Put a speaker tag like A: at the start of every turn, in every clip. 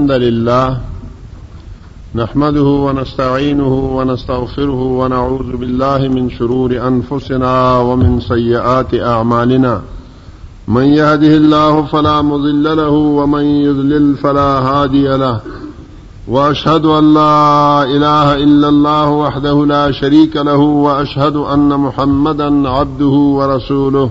A: الحمد لله نحمده ونستعينه ونستغفره ونعوذ بالله من شرور أنفسنا ومن سيئات أعمالنا من يهده الله فلا مضل له ومن يذلل فلا هادي له وأشهد أن لا إله إلا الله وحده لا شريك له وأشهد أن محمدا عبده ورسوله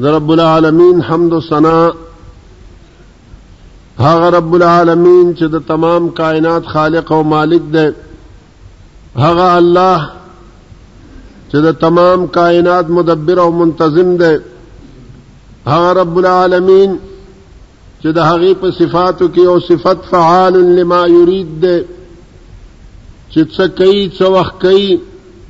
A: د رب العالمین حمد و ثنا هغه رب العالمین چې د تمام کائنات خالق او مالک دی هغه الله چې د تمام کائنات مدبر او منتظم دی هغه رب العالمین چې د هغه په صفاتو کې او صفت فعال لما یرید دی چې څه کوي څه وخت کوي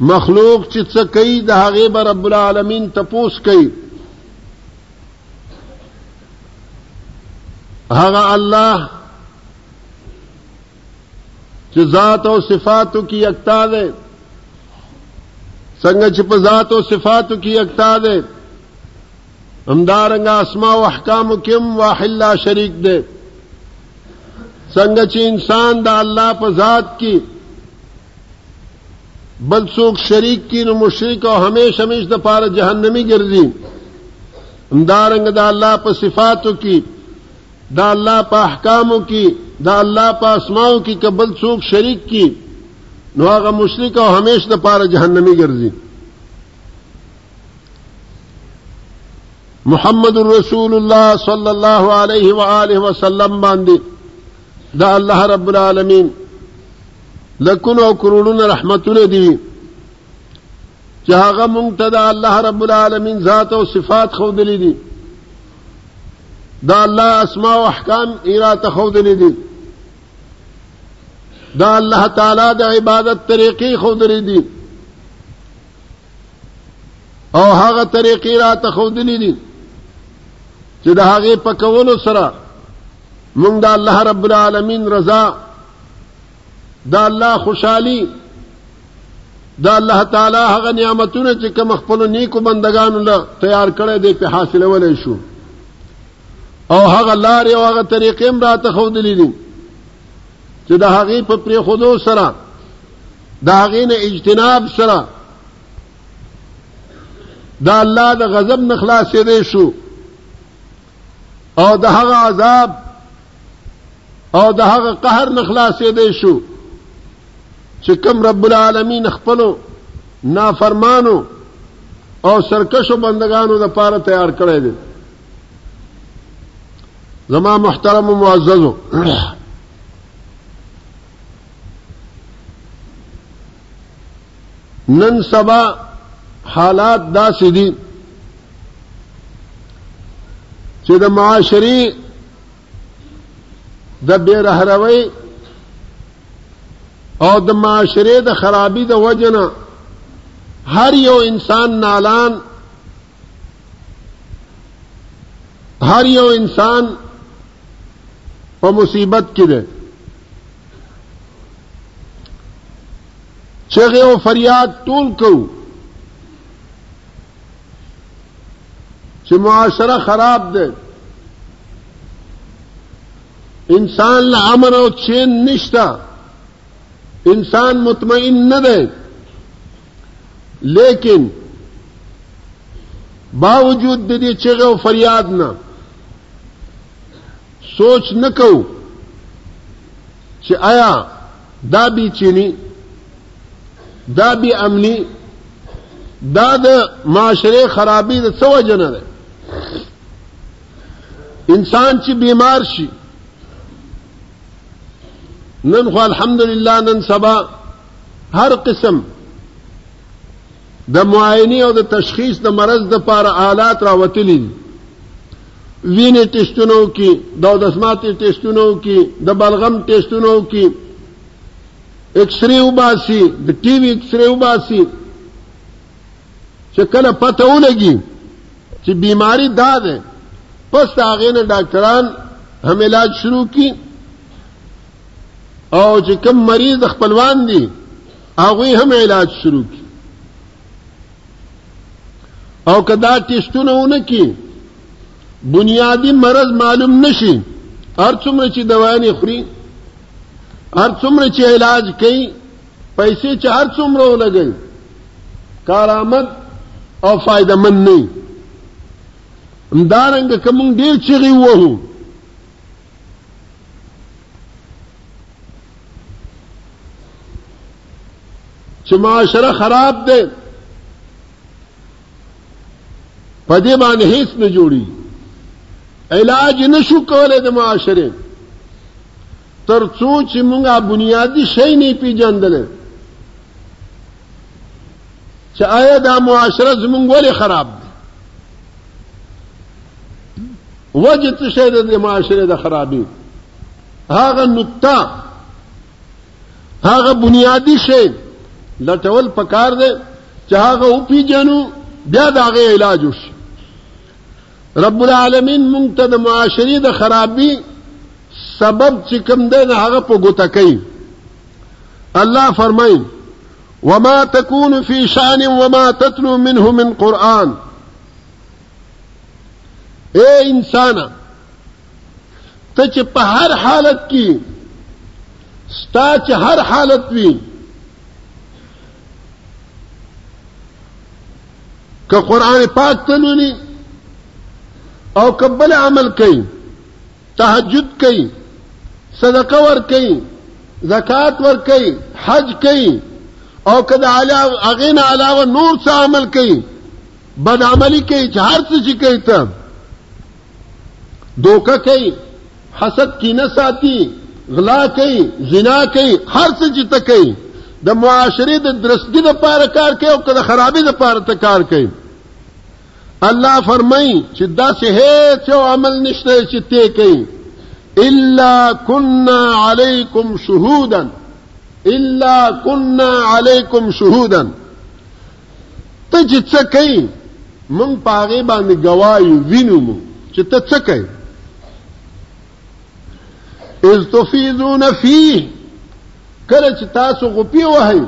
A: مخلوق چې څه کوي د هغې به رب العالمین تپوس کوي هغه الله چې ذات او صفاتو کې یکتا دی څنګه چې په ذات او صفاتو کې یکتا دی همدارنګه اسماء او احکامو کې هم واحد لا شریک دی څنګه چې انسان د الله په ذات کې بل څوک شریک کی نو مشرک او همیش همیش د پاره جهنمی ګرځي همدارنګ د الله په صفاتو کې د الله په احکامو کې د الله په اسماو کې کبل څوک شریک کی نو هغه مشرک او همیش د پاره جهنمی ګرځي محمد رسول الله صلی الله علیه و آله وسلم باندې دا الله رب العالمین لکونه او کروڑونه رحمتونه دی وی چې هغه مونږ ته د الله رب العالمین ذات او صفات خو دلی دي دا الله اسماء او احکام ایرا ته خو دلی دي دا الله تعالی د عبادت طریقې خو دلی دي او هغه طریقې را ته خو دلی دي چې د هغه په کولو سره مونږ د الله رب العالمین رضا د الله خوشحالي د الله تعالی هغه نعمتونه چې کوم خپل نیکو بندگانو له تیار کړي دي په حاصلولې شو او هغه لارې او هغه طریقې هم راته خودلې دي چې د هغې په پرې خودو سره د هغې نه اجتناب سره د الله د غضب نه خلاصې دی شو او د هغه عذاب او د هغه قهر نه خلاصې دی شو چې کوم رب العالمین خپلو نافرمانو او سرکشو بندگانو د پاره تیار کړی دی زما محترم و معززو نن سبا حالات داسې دي چې د معاشري د بیرهروي او د معاشره د خرابي د وجنه هر یو انسان نالان هر یو انسان په مصیبت کې ده چغه او فریاد ټول کو چې معاشره خراب ده انسان له امن او چین نشتا انسان مطمئن نه ده لیکن باوجود د دې چغه او فریاد نه سوچ نکو چې آیا دا بې چیني دا بې امني دا د معاشرې خرابي د څه وجه نه ده انسان چې بیمار شي نن خو الحمدلله نن سبا هر قسم د معاینې او د تشخیص د مرض د پاره آلات راوتلي دي وینې ټیسټونه وکړي د اودسماتې ټیسټونه وکړي د بلغم ټیسټونه وکړي ایکس ری وباسي د ټي وي ایکس ری وباسي چې کله پته ولګي چې بیماری دا ده پس د هغې نه ډاکټران هم علاج شروع کړي او چې کوم مریض خپلوان دي هغوی هم علاج شروع کی او که دا ټیسټونه ونه کی بنیادی مرض معلوم نشي هر څومره چې دوايانې خوري هر څومره چې علاج کوي پیسې چې هر څومره ولګوي کارآمد او فایده من نه همدارنګه که مونږ ډېر چغې ووهو چې معاشره خراب ده په دې باندې هیڅ نه جوړي علاج نشو کولای د معاشره تر څو چې موږ بنیادی شی نه پیژندل چې آیا دا معاشره زمونږ ولې خراب ده وجه څه شی ده د معاشرې د خرابي هغه نقطه هغه بنیادی شی لټول پکار دی چې هغه او پیجنو بیا د هغه علاج وشي رب العالمین مونږ ته د معاشرې د خرابي سبب چې کوم دی نه هغه په ګوته کوي الله فرمایي وما تكون في شان وما تتلو منه من قرآن اے انسان ته چې په هر حالت کې ستا چې هر حالت وي که قران پاک تلونی او کبل عمل کوي تهجد کوي صدقه ور کوي زکات ور کوي حج کوي او کدا علاوه اغین علاوه نور څه عمل کوي بد عملی کوي چې هر څه چې کوي ته دوکه کوي حسد کینه ساتي غلا کوي زنا کوي هر څه چې ته کوي د معاشرې د درستګي لپاره کار کوي او که د خرابې لپاره ته کار کوي الله فرمایي چې داسې هیڅ یو عمل نشته چې ته کوي الا كنا عليكم شهودا الا كنا عليكم شهودا ته چې څه کوي مونږ په هغې باندې ګوايو وینو مونږ چې ته څه کوي اذ تفیضون فيه کله چې تاسو غپی وهي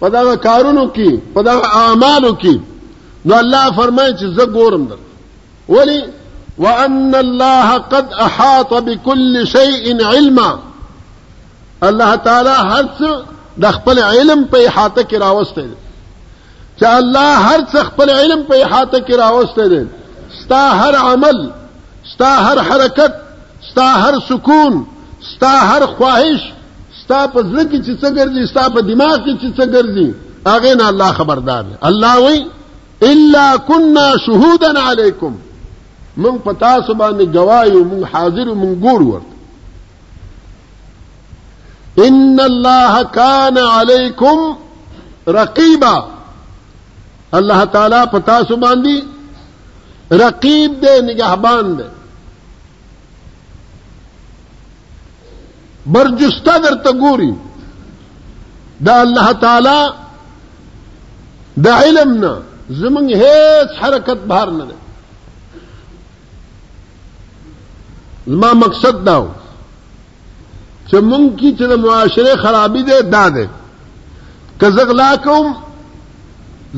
A: په دا کارونو کې په دا اعمالو کې نو الله فرمایي چې زه ګورم در ولی وان الله قد احاط بكل شيء علما الله تعالی هر څه د خپل علم په احاطه کې راوسته دي چې الله هر څه خپل علم په احاطه کې راوسته دي ستا هر عمل ستا هر حرکت ستا هر سکون ستا هر خواهش ستا په زړه کې چې څه ګرځي ستا په دماغ کې چې څه ګرځي هغه نه الله خبردار دی الله وی الا كنا شهودا عليكم من پتا سو باندې گوايو من حاضر من ګور ورته ان الله کان علیکم رقیبا الله تعالی پتا سو باندې رقیب دې نگہبان دې برجسته درته ګوري دا الله تعالی د علم نه زمونږ هیڅ حرکت بهر نه ده زما مقصد دا و چې مونږ کې چې د معاشره خرابي ده دا ده که زه غلا کوم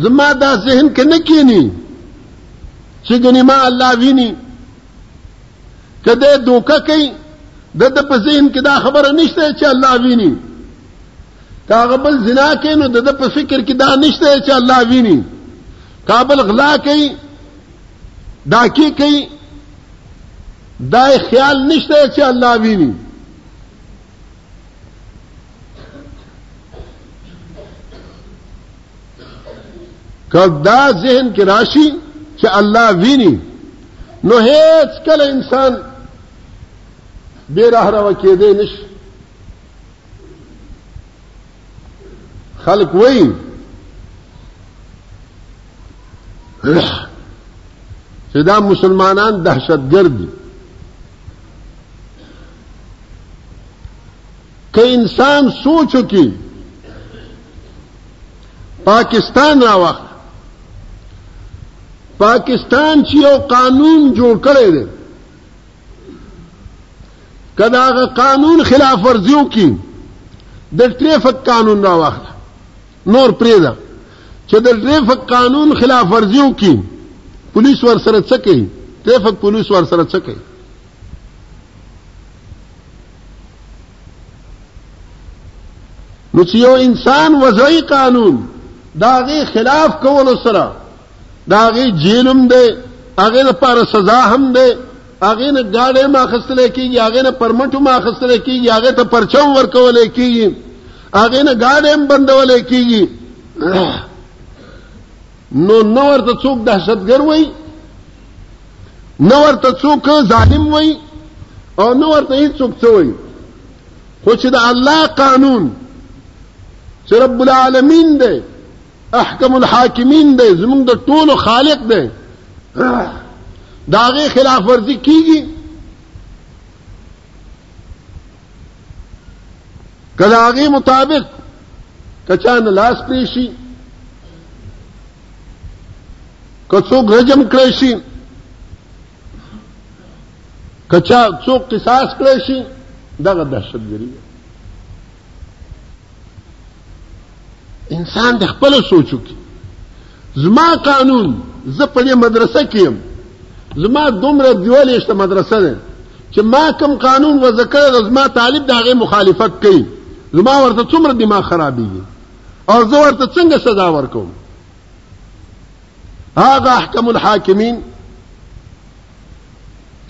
A: زما دا ذهن کې نه کینی چې ګنې ما الله ویني که دی دوکه کوي د ده په ذهن کې دا خبره نشته چې الله ویني که هغه بل زنا کوي نو د ده په فکر کې دا نشته چې الله ویني کابل غلا کوي ډاکی کوي دا خیال نشته چې الله ویني کدا ذهن کې راشي چې الله ویني نو هیڅ کله انسان بے راه راو کېدې نشي خلق وای چې دا مسلمانان دهشتګرد دي که انسان سوچو کې پاکستان را وخت پاکستان چې یو قانون جوړ کړی دی کدا هغه قانون خلاف ورزیو کی د ټریفک قانون را واخله نور پریدا چې د ټریفک قانون خلاف ورزیو کی پولیس ور سره څه کوي ټریفک پولیس ور سره څه کوي نو چې یو انسان وضعي قانون داغه خلاف کول سره دا غي جیلم دی هغه لپاره سزا هم دی هغه نه گاډې ما خستل کیږي هغه نه پرمټو ما خستل کیږي هغه ته پرچم ورکول کیږي هغه نه گاډې هم بندول کیږي نو نو ورته څوک دهشتګر وای نو ورته څوک ظالم وای او نو ورته هیڅ څوک څه وای خو چې د الله قانون چې رب العالمین دی احکم الحاکمین دی زمونږ د ټولو خالق دی داغه خلاف ورزي کیږي کداغه مطابق کچان لاس پریشي کڅوګ رجم کړی شي کچا څوک قصاص کړی شي دغه دهشتګری انسان د خپل سوچو کې زما قانون زه په دې مدرسه کې يم زما دومره دیولې شته مدرسه ده چې ما کوم قانون وذکر زما طالب دغه مخالفت کوي زما ورته څومره دماغ خرابېږي او زه ورته څنګه سزا ورکوم هغه احکم الحاکمین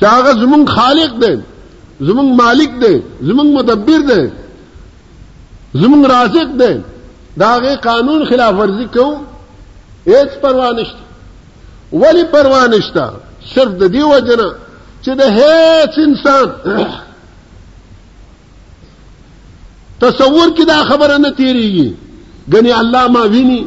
A: چې هغه زمونږ خالق دی زمونږ مالک دی زمونږ مدبر دی زمونږ رازق دی دا هغه قانون خلاف ورزي کو هیڅ پروا نشته ولی پروا نشته صرف د دې وجنه چې د هیڅ انسان تصور کې دا خبره نه تیریږي غني الله ما ویني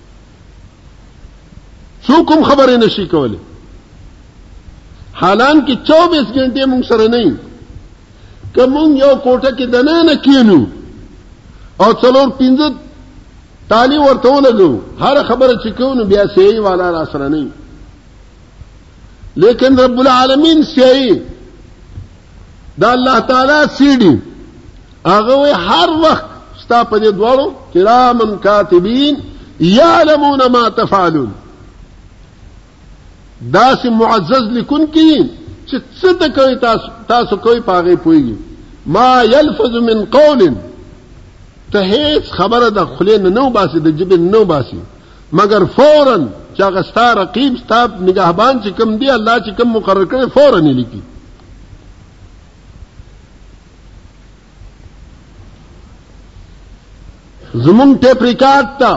A: څوک هم خبرې نشي کولی حالان کې 24 غنټې مونږ سره نه یو که مونږ یو کوټه کې دنه نه کینو او څلور پنځه تالی ورته ولګو هر خبره چې کوو نو بیا صحیح والا را سره نه لیکن رب العالمین سیئی دا اللہ تعالی سیڑی اغوی ہر وقت ستا پا دی دوارو کرامن کاتبین یعلمون ما تفعلون دا سی معزز لکن کی چی چتا کوئی تاسو کوئی پاگئی پوئی گی ما یلفظ من قول تا هیچ خبر دا خلی نو باسی دا جبن نو باسی مګر فورا چې هغه ستا رقیب ستا نگهبان چې کوم دی الله چې کوم مقرر کړي فورا یې لیکي زمونږ ټیپ ریکارډ ته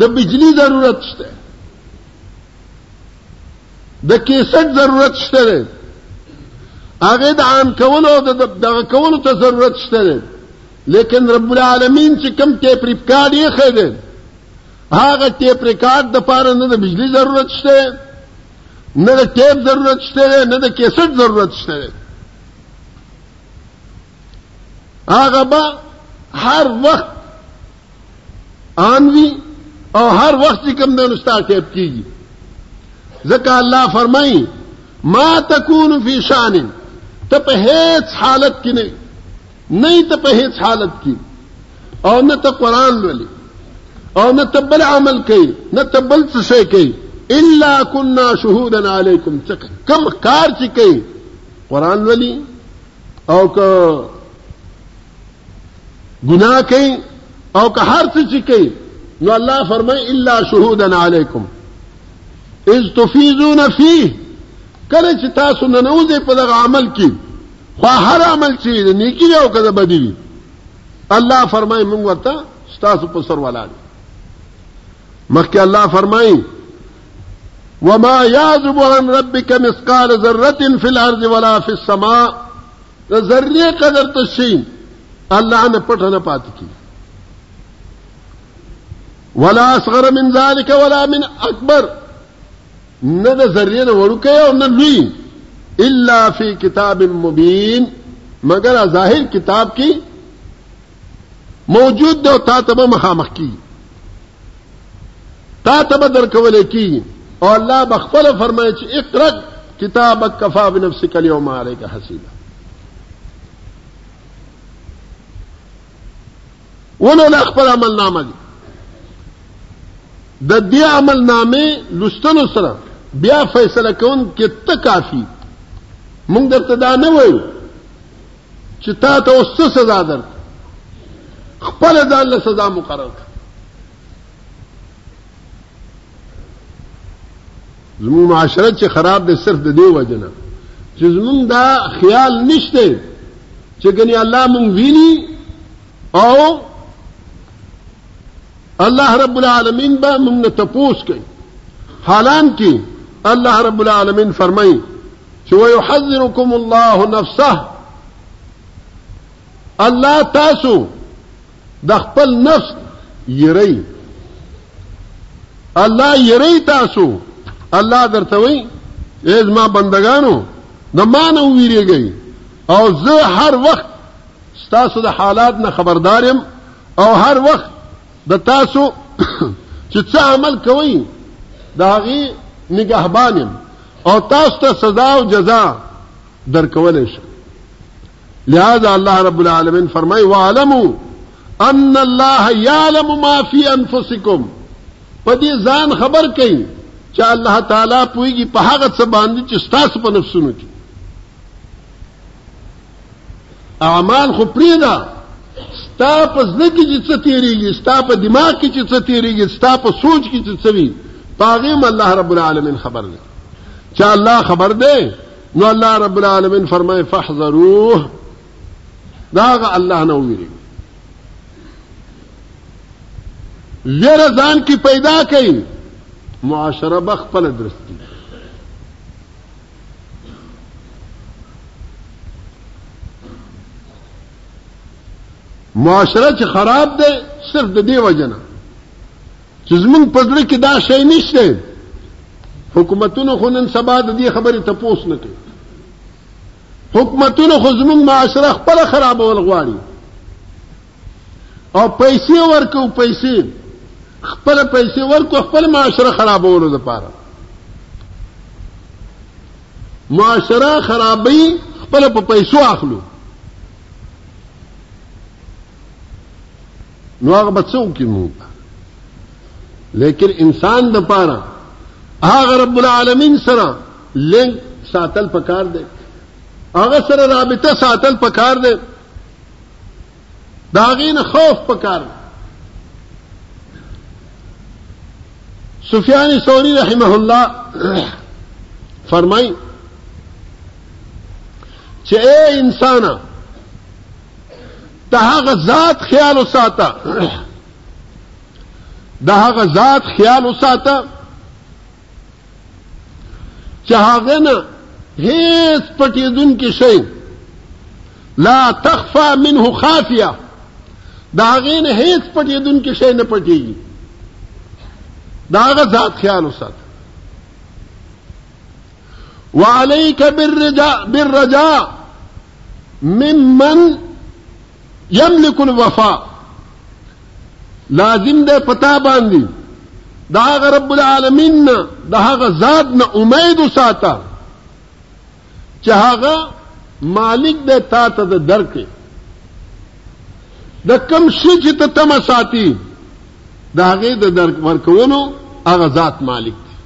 A: د بجلی ضرورت شته د کیسټ ضرورت شته هغه د عام کولو د دغه کولو ته ضرورت شته لیکن رب العالمین چې کم ټیپ ریکارډ یې خېده هغه ټیپ ریکارډ د پاره نه د بجلی ضرورت شته نه د ټیپ ضرورت شته نه د کیسټ ضرورت شته هغه به هر وخت آنوي او هر وخت چې کوم د نستا ټیپ کیږي ځکه الله فرمایي ما تكون في شان ته په هیڅ حالت کې نه نه ته په هیڅ حالت کې او نه ته قران لولي او نه ته بل عمل کوي نه ته بل څه شي کوي الا كنا شهودا عليكم کم کار چې کوي قران لولي او که ګناه کوي او که هر څه چې کوي نو الله فرمای الا شهودا عليكم اذ تفيزون فيه کله چې تاسو ننوځئ په دغه عمل کې خو هر عمل چې د نیکی دی او که د بدی وي الله فرمایي موږ ورته ستاسو په سر ولاړ مخکې الله فرمایي وما يعزب عن ربك مثقال ذره في الارض ولا في السماء د ذره قدر ته شي الله نه پټ نه پات کی ولا اصغر من ذلك ولا من اکبر نه د ذرې نه وړوکی او نه لوی الا فی کتاب مبین مگر ظاهر کتاب کې موجود دی او تا ته به مخامخ کی تا ته به درکول کی او الله بخفل فرمایي چې اقرا کتابک کفا بنفسک اليوم عليك حسیبا ولو لا خپل عمل نامه دي د دې عمل نامې لستلو سره بیا فیصله کون کې ته کافی موږ درته دا نه وایو چې تا ته اوس څه سزا در خپل ځان له سزا مقرر کړ زموږ معاشره چې خراب دی صرف د دې وجه نه چې زموږ دا خیال نشته چې ګنې الله مونږ ویني او الله رب العالمین به مونږ نه تپوس کوي حالان کې الله رب العالمین فرمایي چې ويحذركم الله نفسه الله تاسو د خپل نفس یری الله یری تاسو الله درته وی ایز ما بندگانو د مان او ویریږي او زه هر وخت تاسو د حالات نه خبردارم او هر وخت د تاسو چې څه عمل کوئ د هغې نگهبان یم او تاسو ته سزا او جزا درکولی شم لهذا الله رب العالمين فرمای وعلمو ان الله يعلم ما في انفسكم په دې ځان خبر کئ چې الله تعالی پويږي په هغه څه باندې چې ستاسو په نفسونو کې اعمال خو پریدا ستا په ځل کې چې څه تیریږي ستا په دماغ کې چې څه تیریږي ستا په سوچ کې چې څه وي پاغه الله رب العالمین خبر دی چې الله خبر دی نو الله رب العالمین فرمای فحذروه داغه الله نه ویری ویره ځان کې پیدا کړي معاشره به خپل درست کی معاشره چې خراب ده صرف د دې وجنه چې زمونږ په زړه کې دا شی نشته حکومتونو خو نن سبا د دې خبرې تپوس نه کوي حکومتونو خو زمونږ معاشره خپل خرابول غواړي او پیسې ورکو پیسې خپل پیسې ورکو خپل معاشره خرابولو لپاره معاشره خرابې خپل په پیسو اخلو نو هغه به څوک کې مونږ لیکن انسان د پاره هغه رب العالمین سره لینک ساتل پکار دی هغه سره رابطه ساتل پکار دی دا غین خوف پکار دی سفیان ثوری رحمه الله فرمای چې اے انسانا د هغه ذات خیال وساته د هغه ذات خیال وساته چې هغه نه هیڅ پټېدون کې شي لا تخفى منه خافيه دا هغه نه هیڅ پټېدون کې شي نه پټېږي دا هغه ذات خیال وساته وعليك بالرجاء بالرجاء ممن يملك الوفاء لازم ده پتا باندې دا هغه رب العالمین نه دا هغه ذات نه امید وساته چې هغه مالک ده تا ته د درک د کم شي چې ته تم ساتي دا هغه د درک ورکولو هغه ذات مالک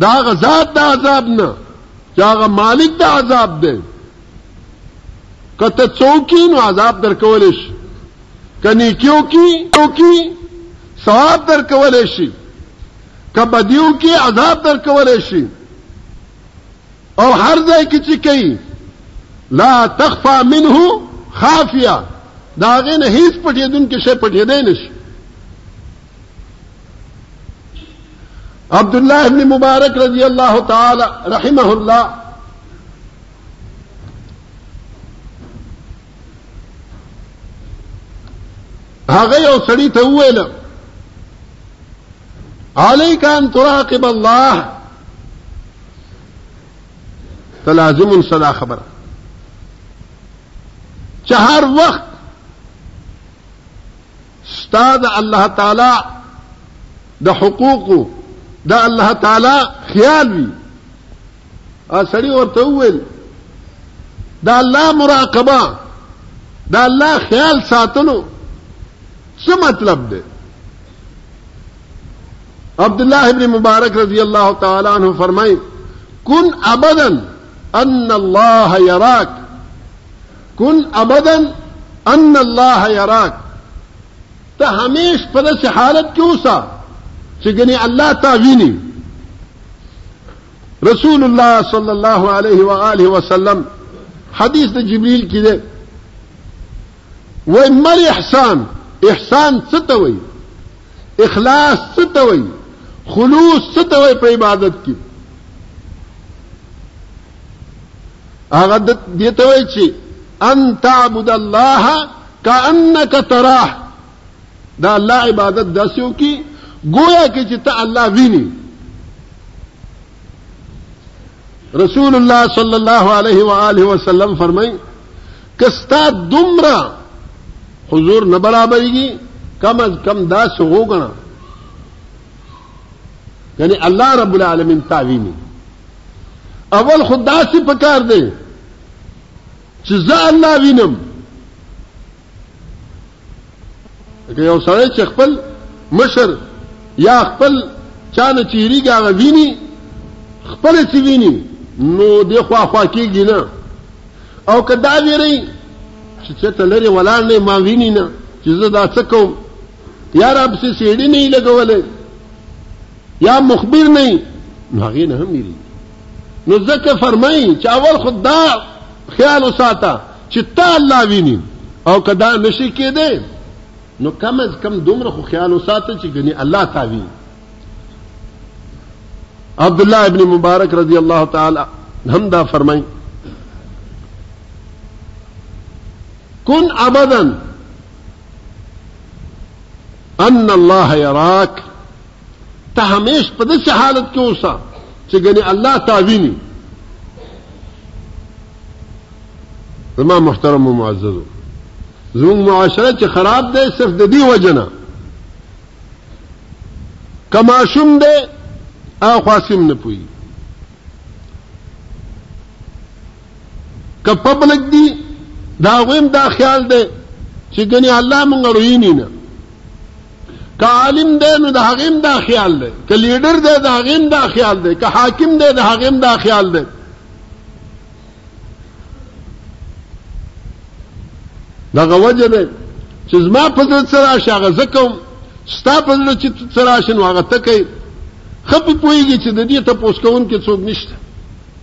A: دا هغه ذات د عذاب نه چې هغه مالک د عذاب دی کته څوکي نو عذاب درکول شي کني کیو کی او کی ثواب درکول شي کبدیو کی عذاب درکول شي او هر ځای کې چې کوي لا تخفى منه خافيه دا غنه هیڅ پټېدون کې شي پټېدای نشي عبد الله ابن مبارک رضی الله تعالی رحمه الله هغه یو سړی ته وویل عليك أن تراقب الله تلازم صدا خبر چهار وقت ستا د الله تعالی د حقوقو د الله تعالی خیال وي اسړي ورته وویل د الله مراقبه د الله خیال ساتلو څه مطلب دی عبد الله ابن مبارک رضی الله تعالی عنہ فرمای کن ابدا ان الله يراك کن ابدا ان الله يراك ته همیش په داسې حالت کې اوسه چې ګنې الله تا ویني رسول الله صلی الله علیه و آله وسلم حدیث د جبرئیل کې ده وای مل احسان احسان څه ته وای اخلاص څه ته وای خلوص څه ته وای په عبادت کې هغه د دې ته وایي چې ان تعبد الله کانک تراه دا الله عبادت داسې وکړي گویا کې چې ته الله ویني رسول الله صلی الله علیه و آله وسلم فرمایي کستا دومره حضور نه برابرېږي کم از کم داسې وګڼه یعنی الله رب العالمین تا ویني اول خو داسې پکار دی چې زه الله وینم که یو سړی چې خپل مشر یا خپل چانه چیریږي هغه ویني خپل چې ویني نو د خوا خوا کېږي نه او که دا ویری چې چېرته لرې ولاړ نه ما ویني نه چې زه دا څه کوم یا را پسې سیډي نه لګولې یا مخبر نه نو هغه نه هم لري نو ځکه فرمایي چې اول خدا خیال وساته چې تا الله ویني او کدا نشي کېده نو کم از کم دومره خو خیال وساته چې ګني الله تا ویني عبد الله ابن مبارک رضی الله تعالی هم دا فرمایي کن ابدا ان الله يراك ته همیش په داسې حالت کې اوسه چې ګنې الله تا ویني زما محترم و معززو زموږ معاشره چې خراب دی صرف د دې وجه نه که ماشوم دی او خاصم نه پوهېږي که پبلک دی دا غویم دا خیال دی چې ګنې الله مونږ روینی نه که عالم دی نو د هغه دا خیال دی که لیډر دی د هغه دا خیال دی که حاکم دی د هغه دا خیال دی دغه وجه ده چې زما په زړه سره شاغه زکم ستا په زړه چې سره شنو هغه تکي خپې پويږي چې د دې ته پوسکون کې څوک نشته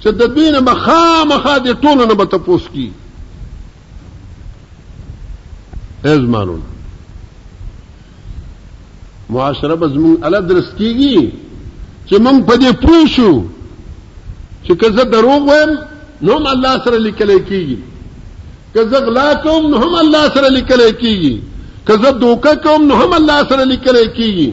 A: چې د دوی نه به خامخا د ټولو نه به تپوس کی ازمانون معاشره به زمون اله درس کیږي چې مونږ په دې پوه شو چې که زه دروغ وایم نو هم الله سره لیکل کیږي که زه غلا کوم نو هم الله سره لیکل کیږي که زه دوکه کوم نو هم الله سره لیکل کیږي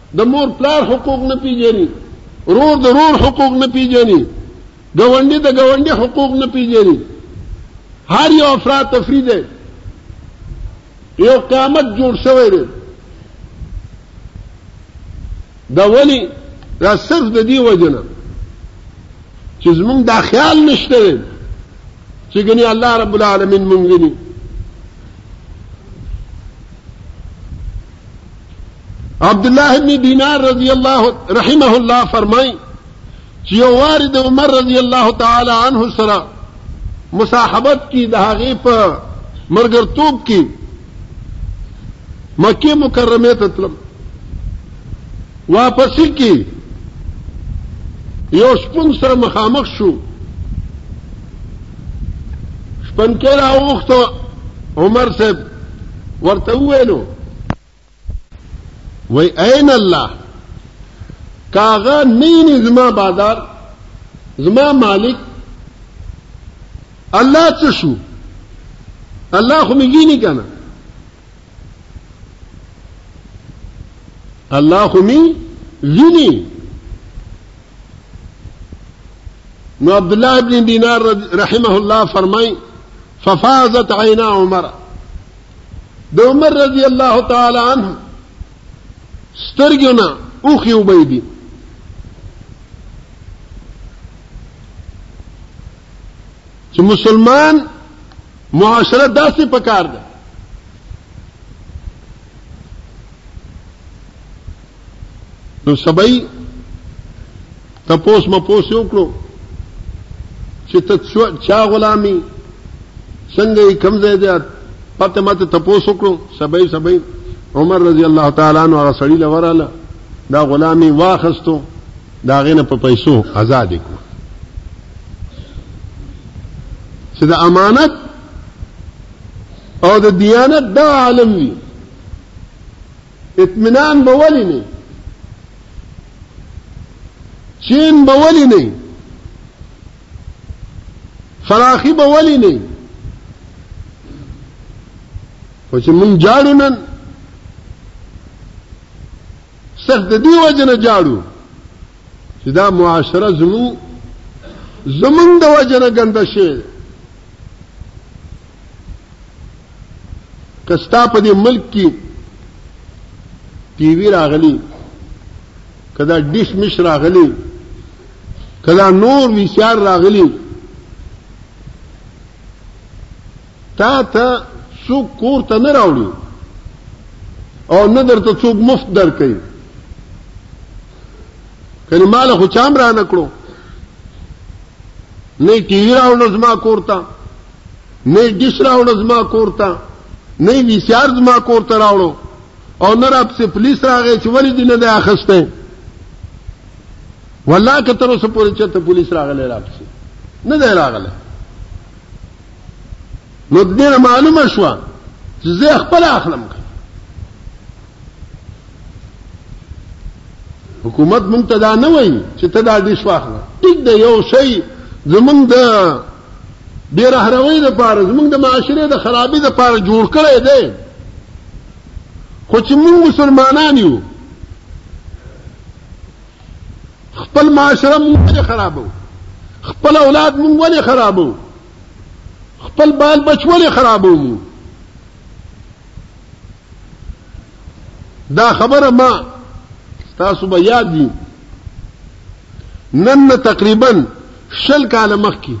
A: د مور پلار حقوق نه پیژني رور د رور حقوق نه پیژني ګاونډي د ګاونډي حقوق نه پیژني هر یو افراد تفرید دی یو قامت جوړ شوی دی دا ولی دا صرف د دې وجنه چې زمونږ دا خیال نشته دی چې ګنې الله رب العالمین مونږ ویني عبد الله ابن دینار رضی الله رحمه الله فرمای چې یو وار د عمر رضی الله تعالی عنه سره مصاحبت کی د هغه په مرګرتوب کې مکه مکرمه ته تلم واپسي کې یو شپون سره مخامخ شو شپن کې را وخته عمر صاحب ورته وینو وای عین الله کاغه نه نه زما بازار زما مالک الله څه شو الله خو میګی نه کنه الله خو می ویني نو عبد الله ابن دینار رحمه الله فرمای ففازت عینا عمر د عمر رضی الله تعالی عنه سترګونه اوخي وبېدي چې مسلمان معاشره داسې پکار ده نو سبای تپوس مپوس یو کړو چې ته چا غلامي څنګه یې کم ځای دی پته ماته تپوس وکړو سبای سبای عمر رضی الله تعالی عنہ هغه سړی لوراله دا غلامي واخستو دا هغې نه په پیسو ازادې کړو چې د امانت او د دیانت دا عالم وي اطمینان به ولې نه چین به ولې نه فراخي به ولې نه خو چې مونږ جاړو نن سخت د دې وجه نه جاړو چې دا معاشره زمون زمون د وجه نه ګنده شي کستا په دې ملک کې ټي وي راغلي کدا ډیش مش راغلي کدا نور ویشار راغلي تا ته څوک کور ته نه راوړي او نه درته څوک مفت درکوي کنه مال خو چام را نه کړو نه ټي وي راوړو زما کور ته نه ډیش راوړو زما کور ته نه وی سي ار زما کور ته راوړو او نه را پسې پولیس راغی چې ولې دې نه دی اخیستی والله که تر اوسه پورې چېرته پولیس راغلی را پسې نه دی راغلی نو دې معلومه شو چې زه خپل اخلم حکومت مونږ ته دا نه وایي چې ته دا ډیش واخله ټیک دی یو شی زمونږ د بې رهروۍ لپاره زمونږ د معاشرې د خرابۍ لپاره جوړ کړی دی خو چې مونږ مسلمانان یو خپل معاشره مونږ ولې خرابو خپل اولاد مونږ ولې خرابو خپل بال بچ ولې خرابو مونږ دا خبره ما تاسو به یاد وي نن تقریبا شل کال مخکې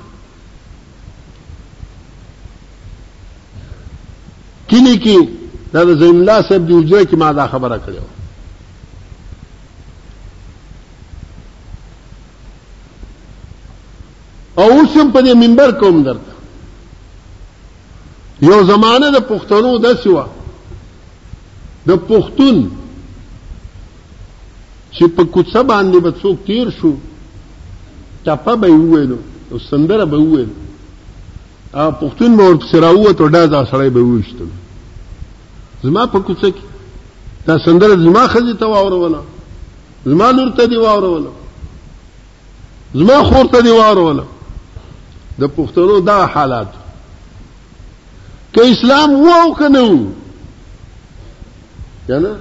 A: کلی کې دا زین الله صاحب دی وجره کې ما دا خبره کړې او اوس هم په دې منبر کوم درته یو زمانه د پښتنو د سیوا د پښتون چې په کوڅه باندې به څوک تیر شو ټپه به وویلو او سندره به وویلو او پښتون به ورپسې راووت او ډازه سړی به وویشتلو زما په کوڅه کې دا سندره زما خزي ته واوروله زما لور ته دی واوروله زما خور ته دی واوروله د پښتنو دا حالات که اسلام وو کنه وو کنه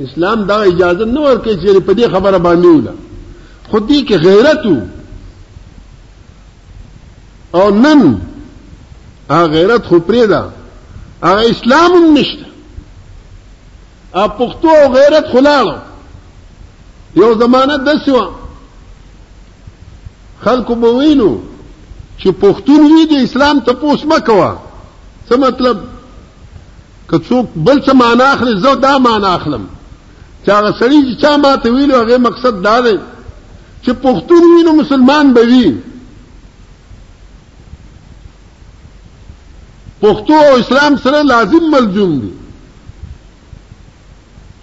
A: اسلام دا اجازه نه ورکړي چې په دې خبره باندې ولا خو دې کې غیرت وو او نن هغه غیرت خو پرې ده هغه اسلام هم نشته ا پښتو او غیرت خلاړو یو زمانہ دسوا خلکو به ویلو چې پښتون وی د اسلام ته پوس مکوا څه مطلب که څوک بل څه معنا اخلي زه دا معنا اخلم چې هغه سړي چې چا ما ته ویلو هغه مقصد دا دی چې پښتون وي نو مسلمان به وي پښتو او اسلام سره لازم ملزوم دي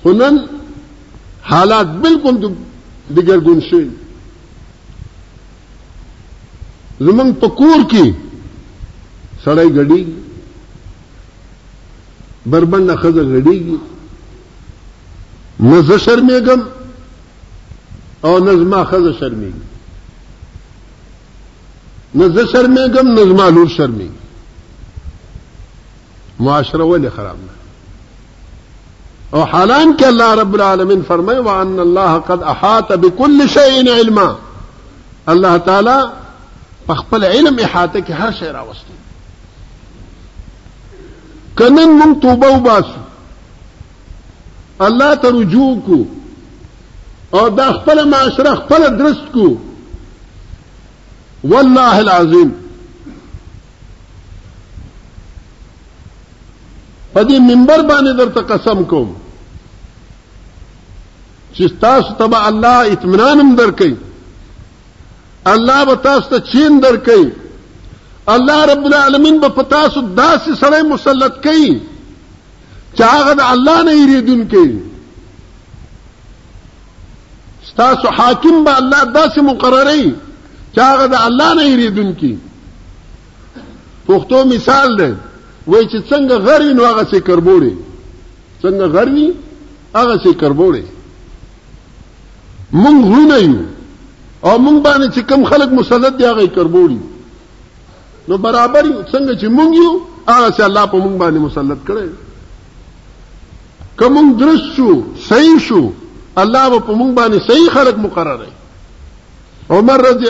A: خو نن حالات بالکل دګرګون شوي زمونږ په کور کې سړی غړي بربنده خزه غړيږي نه زه شرمېږم او نه زما ښځه شرمېږي نه زه شرمېږم نه زما لور شرمېږي معاشره ولې خراب ده او حالان کې الله رب العالمین فرمایي وان الله قد احاط بكل شيء علما الله تعالی په خپل علم احاطه کې هر شی راوستي کنن مونږ توبه وباسو الله ته رجوع کو او دا خپل معاشره خپل درست کو والله العظیم په دې منبر باندې درته قسم کوم چې تاسو ته به الله اطمینان هم درکړي الله به تاسو ته چین درکړي الله رب العالمین به په تاسو داسې سړی مسلط کوي چې هغه د الله نه یریدونکي ستاسو حاکم به الله داسې مقرري چې هغه د الله نه یریدونکي پښتو مثال دی وای چې څنګه غری نو هغه څه کربوړي څنګه غری هغه څه کربوړي مونږ غونه یو او مونږ باندې چې کم خلک مسلط دی هغه کربوړي نو برابر یو څنګه چې مونږ یو هغه چې الله په مونږ باندې مسلط کړی که مونږ درست شو صحیح شو الله به په مونږ باندې صحیح خلق مقرر دی عمر رضی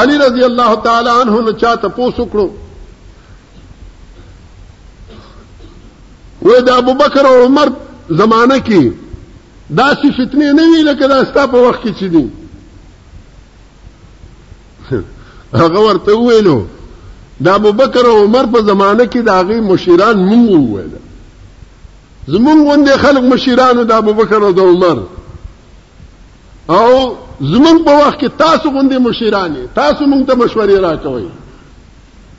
A: علی رضی الله تعالی عنہ نو چاته پوسو کړو وې د ابوبکر او عمر زمانہ کې داسې فتنې نه وی لکه دا ستا په وخت کې چې دي هغه ورته ویلو د ابوبکر او عمر په زمانه کې د هغه مشیران مونږ وویل زمونږ غوندې خلک مشیرانو د ابوبکر او د عمر او زمونږ په وخت کې تاسو غوندې مشیران تاسو مونږ ته مشورې راکوي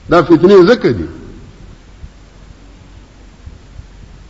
A: دا فتنې ځکه دي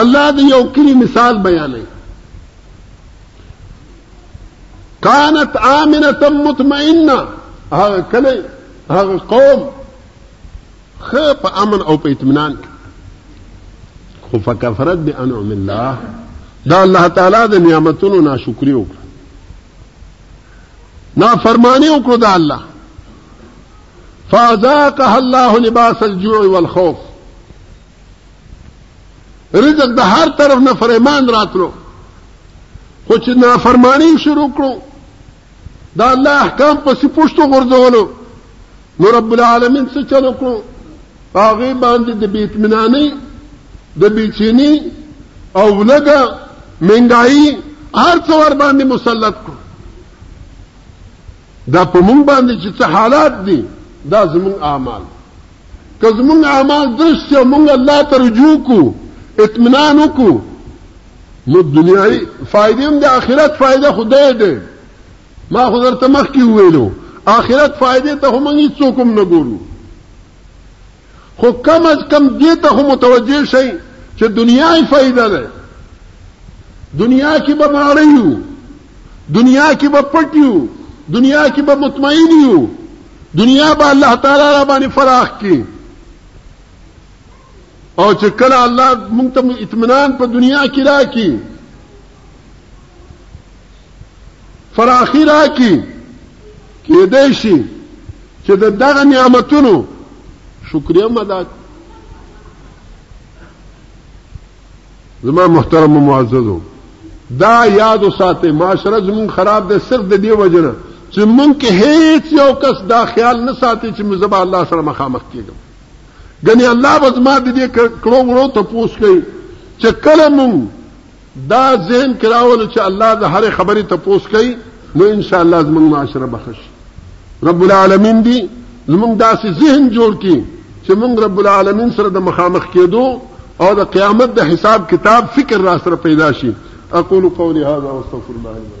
A: الله د یو کلی مثال بیانوي كانت آمنة مطمئنة هغه کلی هغه قوم خه په امن او په اطمینان خو فکفرت بانعم الله دا الله تعالی د نعمتونو ناشکری وکړه نا فرمانی وکړه دا الله فاذاقها الله لباس الجوع والخوف رزق د هر طرف نه فرمان راتلو خو چې نافرمانی شروع کړو دا الله احکام پسې پښتو غرزولو نو رب العالمین څه چلو کړو هغه باندې د بیتمنانی د بیچینی او لګه منګای هر څور باندې مسلط کړو دا په مونږ باندې چې څه حالات دي دا زمونږ اعمال که زمونږ اعمال درست او مونږ الله ته رجوع کو اطمینان وکړو نو دنیاي فائدې هم د آخرت فائدہ خدای دی ما خو درته مخکې وویلو آخرت فائدې ته هم هیڅوک هم نه ګورو خو کم از کم دې ته هم متوجه شئ چې دنیا یې فائدہ ده دنیا کې به ماړه یو دنیا کې به پټ یو دنیا کې به مطمئن یو دنیا به الله تعالی را باندې فراخ کړي او چې کله الله مونږ ته اطمینان په دنیا کې راکړي فراخي راکړي کېدای شي چې د دغه نعمتونو شکریه هم ادا کړي زما محترم معززو دا یاد وساتئ معاشره زمونږ خراب دی صرف د دې وجه نه چې مونږ کې هیڅ یو کس دا خیال نه ساتي چې زه به الله سره مخامخ کېږم ګنې الله به زما د دې کړو وړو تپوس کوي چې کله مونږ دا ذهن کې راولو چې الله د هرې خبرې تپوس کوي نو ان شاء الله زموږ معاشره به ښه شي رب العالمین دې زموږ داسې ذهن جوړ کړي چې موږ رب العالمین سره د مخامخ کېدو او د قیامت د حساب کتاب فکر را سره پیدا شي اقول قولي هذا واستغفر الله لي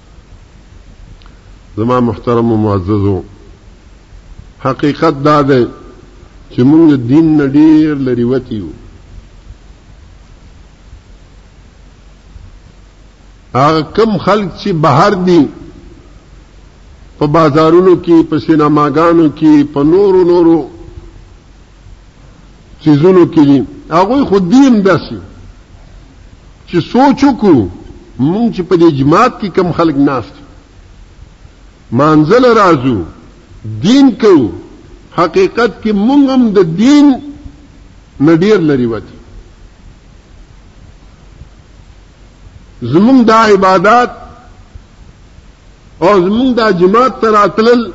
A: زما محترم و معززو حقیقت دا دی چې موږ دین نه ډیر لري وتی یو هغه کم خلک چې بهر دي په بازارونو کې په سینماګانو کې په نورو نورو چیزونو کې دي هغه خو دیم داسي چې سوچ وکړو مونږ چې په دې جماعت کې کم خلک ناست مانزل راځو دین کو حقیقت کې مونږ هم د دین نډیر لري وته زمونږ دا عبادت او زمونږ دا جماعت تراتل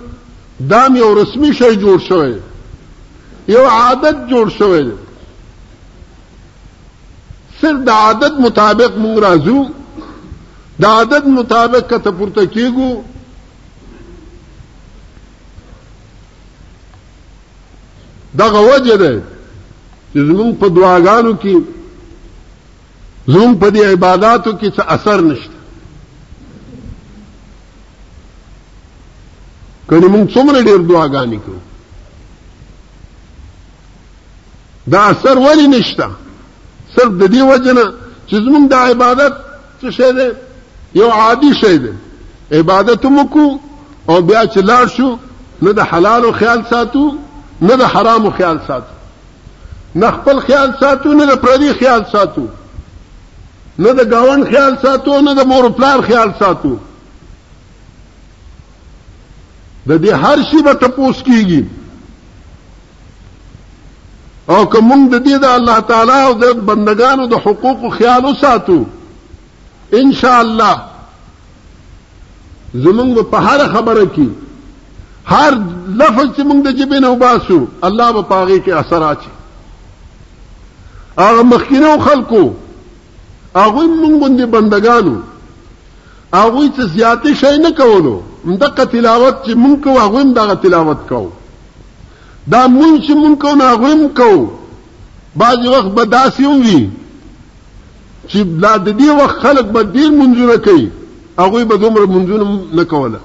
A: دا هم یو رسمي شی جوړ شوی یو عادت جوړ شوی دی صرف د عادت مطابق مونږ راځو د عادت مطابق کته پورته کیږو دغه وجه ده چې زمونږ په دعاګانو کې زمونږ په دې عبادتو کې څه اثر نشته کني موږ څومره ډیر دعاګانې کوو دا اثر ولی نشته صرف د دې وجنه چې زموږ د عبادت څه شی دی یو عادي شی دی عبادت مکو او بیا چې لاړ شو نه د حلال او خیال ساتو نه د حرام او خیال ساتو نه خپل خیال ساتو نه د پردي خیال ساتو نه د ګاوند خیال ساتو نه د مور پلار خیال ساتو د دې هر شي به تپوس کیږي او که موږ د دې د الله تعالی او د بندگانو د حقوقو خیال وساتو ان شاء الله زمونږ په هر خبره کې هر لفظ چې موږ د جبې نه وباسو الله به پاغې کې اثر اچي هغه مخکینو خلکو هغه موږ باندې بندگانو هغه څه زیاتې شي نه کولو دغه تلاوت چې موږ کوو هغه دغه تلاوت کوو دا موږ چې موږ کوو هغه هم کوو بعض وخت به داسې وي چې لا د دې وخت خلک به ډېر منځونه کوي هغوی به دومره منځونه نه کوله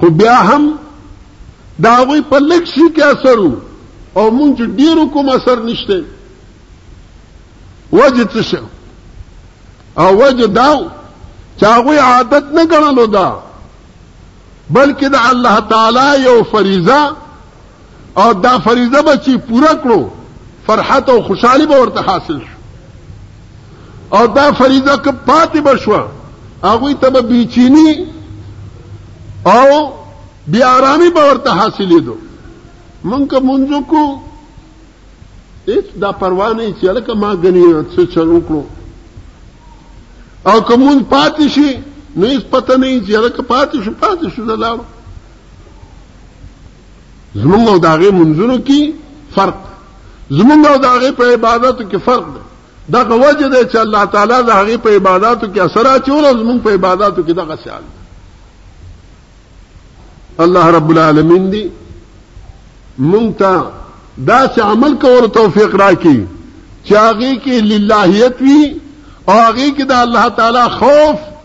A: خو بیا هم د هغوی په لږ شي کې اثر و او مونږ چې ډېرو کوم اثر نشته وجه څه شو او وجه دا چې هغوی عادت نه ګڼلو دا بلکې د الله تعالی یو فریضه او دا فریضه به چې پوره کړو فرحت او خوشحالي به ورته حاصل شو او دا فریضه که پاتې به شوه هغوی ته به بیچیني او بې آرامي به ورته حاصلېدو مونږ که مونځ وکړو هېڅ دا پروا نه چې هلکه ما ګنې څه چل وکړو او که مونځ پاتې شي نو هېڅ پته نه چې هلکه پاتې شو پاتې شو زه لاړم زمونږ او داغه منځونو کې فرق زمونږ او داغه په عبادتو کې فرق دی دا وجه ده چې الله تعالی د هغه په عبادتو کې اثر اچول او زمونږ په عبادتو کې دغه شان الله رب العالمین دی مونږ ته دا چې عمل کول توفیق راکړي چې هغه کې للهیت وي او هغه کې د الله تعالی خوف